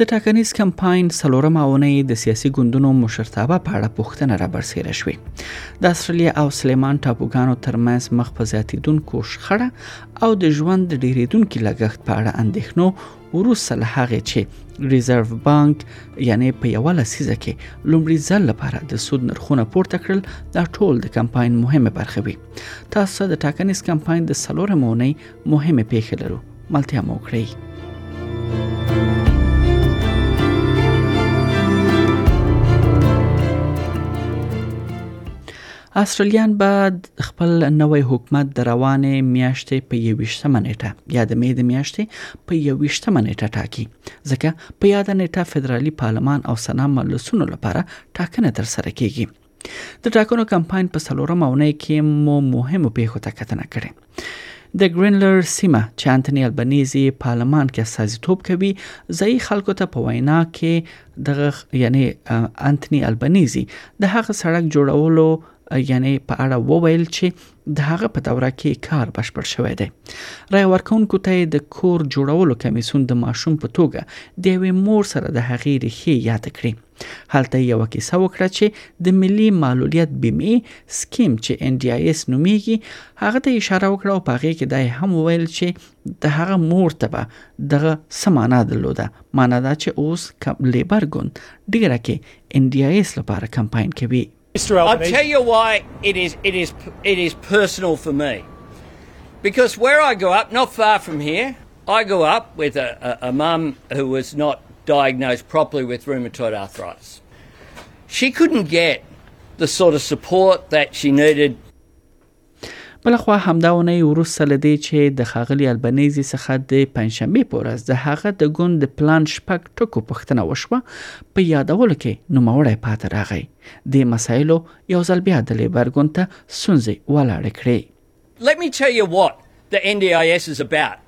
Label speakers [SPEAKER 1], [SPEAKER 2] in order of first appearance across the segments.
[SPEAKER 1] د ټاکنیز کمپاین څلورمه اونۍ د سیاسي ګوندونو مشرتابه په اړه پوښتنه را برسېره شوې د استرالیا او سلیمان ټاپوګانو ترمنځ مخ په زیاتیدونکو شخړه او د ژوند د ډیریدونکو لګښت په اړه اندېښنو وروسته له هغې چې ریزرو بانک یعنی په یو لسیزه کې لومړي ځل لپاره د سود نرخونه پورته کړل دا ټول د کمپاین مهمه برخه وي تاسو د ټاکنیز کمپاین د سلورمونۍ مهمه پیښه لرو ملتیا مو کړئ استرالیان به خپل نوې حکومت د روانې میاشتې په 21مه نیټه یا د مې د میاشتې په 21مه نیټه ټاکي ځکه په یاد نیټه فدرالي پارلمان او سنا مجلسونو لپاره ټاکنه تر سره کیږي د ټاکنو کمپاین په څلورمه اونۍ کې مو مهمو پیښو ته کتنه کړې د ګرینلر سیمه چې انټونی البنیزي پارلمان کې استازیتوب کوي ځای خلکو ته په وینا کې دغه یعنی انټونی البنیزي د هغه سړک جوړولو یعنی په اړه وویل چې د هغه په دوره کې کار بشپړ شوی دی رای ورکونکو ته د کور جوړولو کمیسون د ماشوم په توګه د یوې مور سره د هغې ریښې یاد کړې هلته یو کیسه وکړه چې د ملي معلولیت بیمه سکیم چې ان ډي آی اس نومیږي هغه ته اشاره وکړه او پغې کې دای هم ویل چې د هغه مور ته به دغه سمانه درلوده معنی دا چې اوس کم لیبر ګوند ډیره کې ان ډي آی اس لپاره کمپاین کوي
[SPEAKER 2] Mr. Albanese.
[SPEAKER 3] I'll tell you why it is, it, is, it is personal for me. Because where I grew up, not far from here, I grew up with a, a, a mum who was not diagnosed properly with rheumatoid arthritis. She couldn't get the sort of support that she needed
[SPEAKER 1] بله خوا همدا اونۍ وروسته له دې چې د ښاغلي البنیزي څخه د پنجشنبې په ورځ د هغه د ګوند د پلان شپږ ټکو پوښتنه وشوه په یادولو کې نوموړی پاتې راغی دې مسایلو یو ځل بیا د لیبر ګوند ته ستونزې ولاړې کړې
[SPEAKER 3] Let me tell you what the NDIS is about.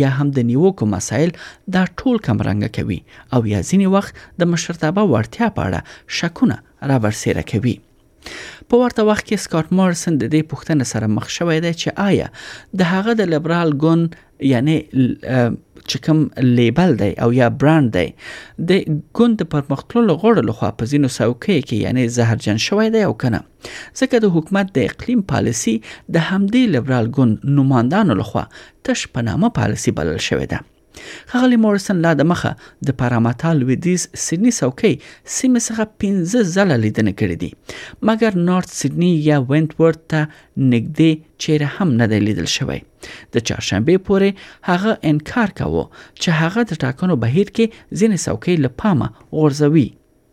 [SPEAKER 1] یا هم د نیوکو مسایل دا ټول کم رنګه کوي او یا ځینې وخت د مشرتابه وړتیا په اړه شکونه را برسېره کوي. په ورته وخت کې سکاټ مارسن د دې پوښتنې سره مخ شوی دی چې آیا د هغه د لیبرال ګوند یعنی چې کوم لیبل دی او یا برانډ دی د ګوند د پرمختللو غړو لخوا په ځینو څوکیو کې یعنی زهرجن شوی دی او کنه؟ ځکه د حکومت د اقلیم پالیسی د همدې لیبرال ګوند نوماندانو لخوا تش په نامه پالیسی بلل شوې ده خغلی مورسن لا د مخه د پاراماتا لویدیز سیدنی څوکۍ سیمې څخه 15 ځله لیدنه کړې دي مګر نارت سیدنی یا وینتورت ته نږدې چیرې هم نه دی لیدل شوی د چهارشنبه پورې هغه انکار کاوه چې هغه د ټاکنو بهیر کې ځینې څوکۍ لپامه غورځوي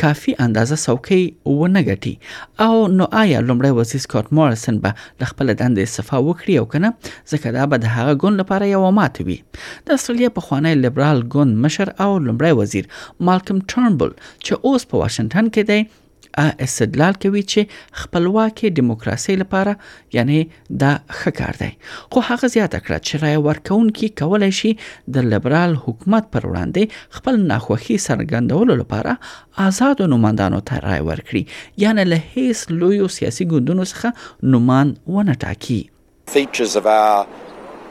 [SPEAKER 1] کافي اندازه څوکۍ ونه ګټي او نو آیا لومړی وزیر سکاټ مارسن به له خپل دندې استعفا وکړي او کنه ځکه دا به د هغه ګوند لپاره یو مات وي د استرالیا په خوانی لیبرال ګوند مشر او لومړی وزیر مالکم ټرنبل چې اوس په واشنگټن کې دی استدلال کوي چې خپلواکي دیموکراسي لپاره یعنی دا ښه کار دی خو هغه زیاته کړه چې رای ورکونکي کولای شي د لیبرال حکومت پر وړاندې خپل ناخوښي څرګندولو لپاره آزاد نوماندانو ته رای ورکړي یعنی له هیڅ لوی سیاسي ګوندونو څخه نومان ونه ټاکي
[SPEAKER 4] features of our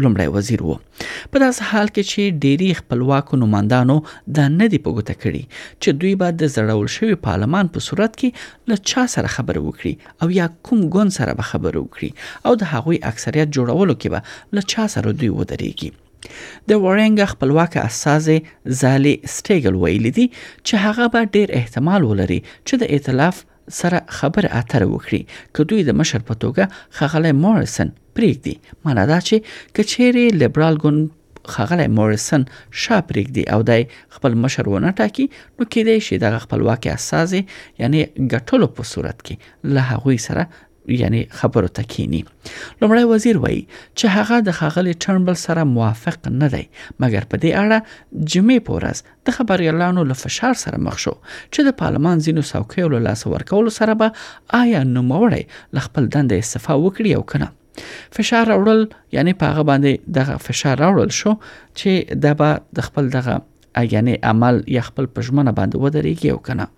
[SPEAKER 1] لومړی وزیر وو په داس حال کې چې ډيري خپلواکو نوماندانو دا نه دی پګوته کړی چې دوی به د زړول شوی پارلمان په صورت کې له چا سره خبرې وکړي او یا کوم ګوند سره به خبرې وکړي او د هغوی اکثریت جوړولو کې به له چا سره دوی ودرېږي د وړنګ خپلواک اساس زالي سټیګل ویلي دي چې هغه به ډیر احتمال ولري چې د ائتلاف سره خبره اتره وکړي که دوی د مشر په توګه خغلی مورسن پریږدي معنی دا چې کچېری لیبرال ګوند خغلی مورسن شا پریږدي او دای خپل مشر ونه ټاکي نو کېدای شي دغه خپلواکي استازي یعنی ګټلو په صورت کې له هغوی سره یعنی خبرو ته کینی لومړی وزیر وایي چې هغه د خاغلی ټرنبل سره موافق نه دی مګر په دې اړه جمعې په ورځ د خبريالانو له فشار سره مخ شو چې د پارلمان ځینو څوکیو له لاس ورکولو سره به آیا نوموړی له خپل دنده استعفا وکړي او کنه فشار راوړل یعنی په هغه باندې دغه فشار راوړل شو چې دا به د خپل دغه یعنی عمل یا خپل پژمنه باندې ودرېږي او کنه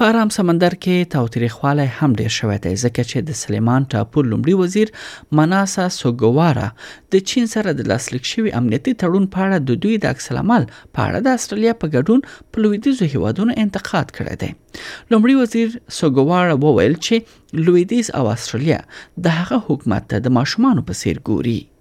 [SPEAKER 1] په آرام سمندر کې تاوتریخوالی هم ډیر شوی دی ځکه چې د سلیمان ټاپو لومړي وزیر مناسا سوګوارا د چین سره د لاسلیک شوی امنیتي تړون په اړه د دوی د عکس العمل په اړه د استرالیا په ګډون په لویدیزو هیوادونو انتقاد کړی دی لومړي وزیر سوګوارا وویل چې لویدیز او استرالیا د هغه حکومت ته د ماشومان په څیر ګوري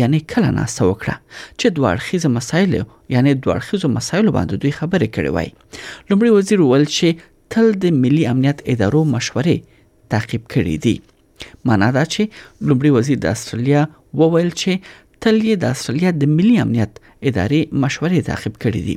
[SPEAKER 1] یعنی کله ناسته وکړه چې دوه اړخیزه مسایل یعنی دوه اړخیزو مسایلو باندې دوی خبرې کړې وای لومړي وزیر وویل چې تل د ملي امنیت ادارو مشورې تعقیب کړې دي معنا دا چې لومړي وزیر د استرالیا وویل چې تل یې د استرالیا د ملي امنیت ادارې مشورې تعقیب کړې دي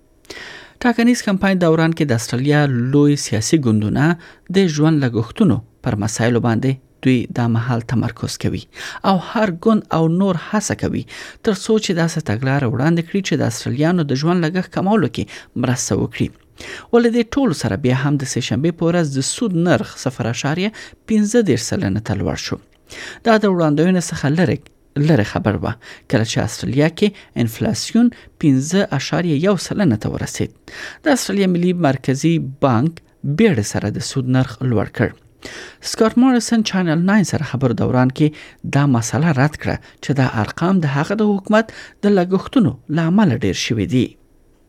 [SPEAKER 1] ټاکنیز کمپاین دوران کې د استرالیا لوی سیاسي ګوندونه د ژوند لګښتونو پر مسایلو باندې دوی دا مهال تمرکز کوي او هر ګوند او نور هڅه کوي تر څو چې داسې تګلارې وړاندې کړي چې د استرالیانو د ژوند لګښت کمولو کې مرسته وکړي ولې د ټول سره بیا هم د سه شنبه په ورځ د سود نرخ 0.15 سلنه ته لوړ شو دا د وړاندوینې څخه لرې لرې خبر وه کله چې استرالیا کې انفلاسیون 15.1 سلنه ته ورسید د استرالیا ملي مرکزی بانک بیړه سره د سود نرخ لوړ کړ سکاټ مورسن چینل 9 سره خبر دوران کې دا مسله رد کړه چې دا ارقام د هغه د حکومت د لګښتونو لامل ډیر شوې دي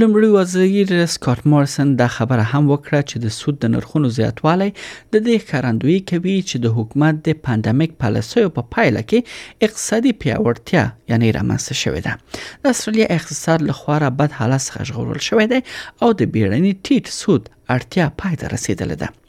[SPEAKER 1] لومړی وزیر سکاټ مارسن دا خبره هم وکړه چې د سود د نرخونو زیاتوالی د دې ښکارندوی کوي چې د حکومت د پاندمیک پالیسیو په پایله کې اقتصادي پیاوړتیا یعنی رامنځته شوې ده د استرالیا اقتصاد له خوا را بد حالت څخه ژغورل شوی دی او د بیړني ټیټ سود اړتیا پای ته رسیدلې ده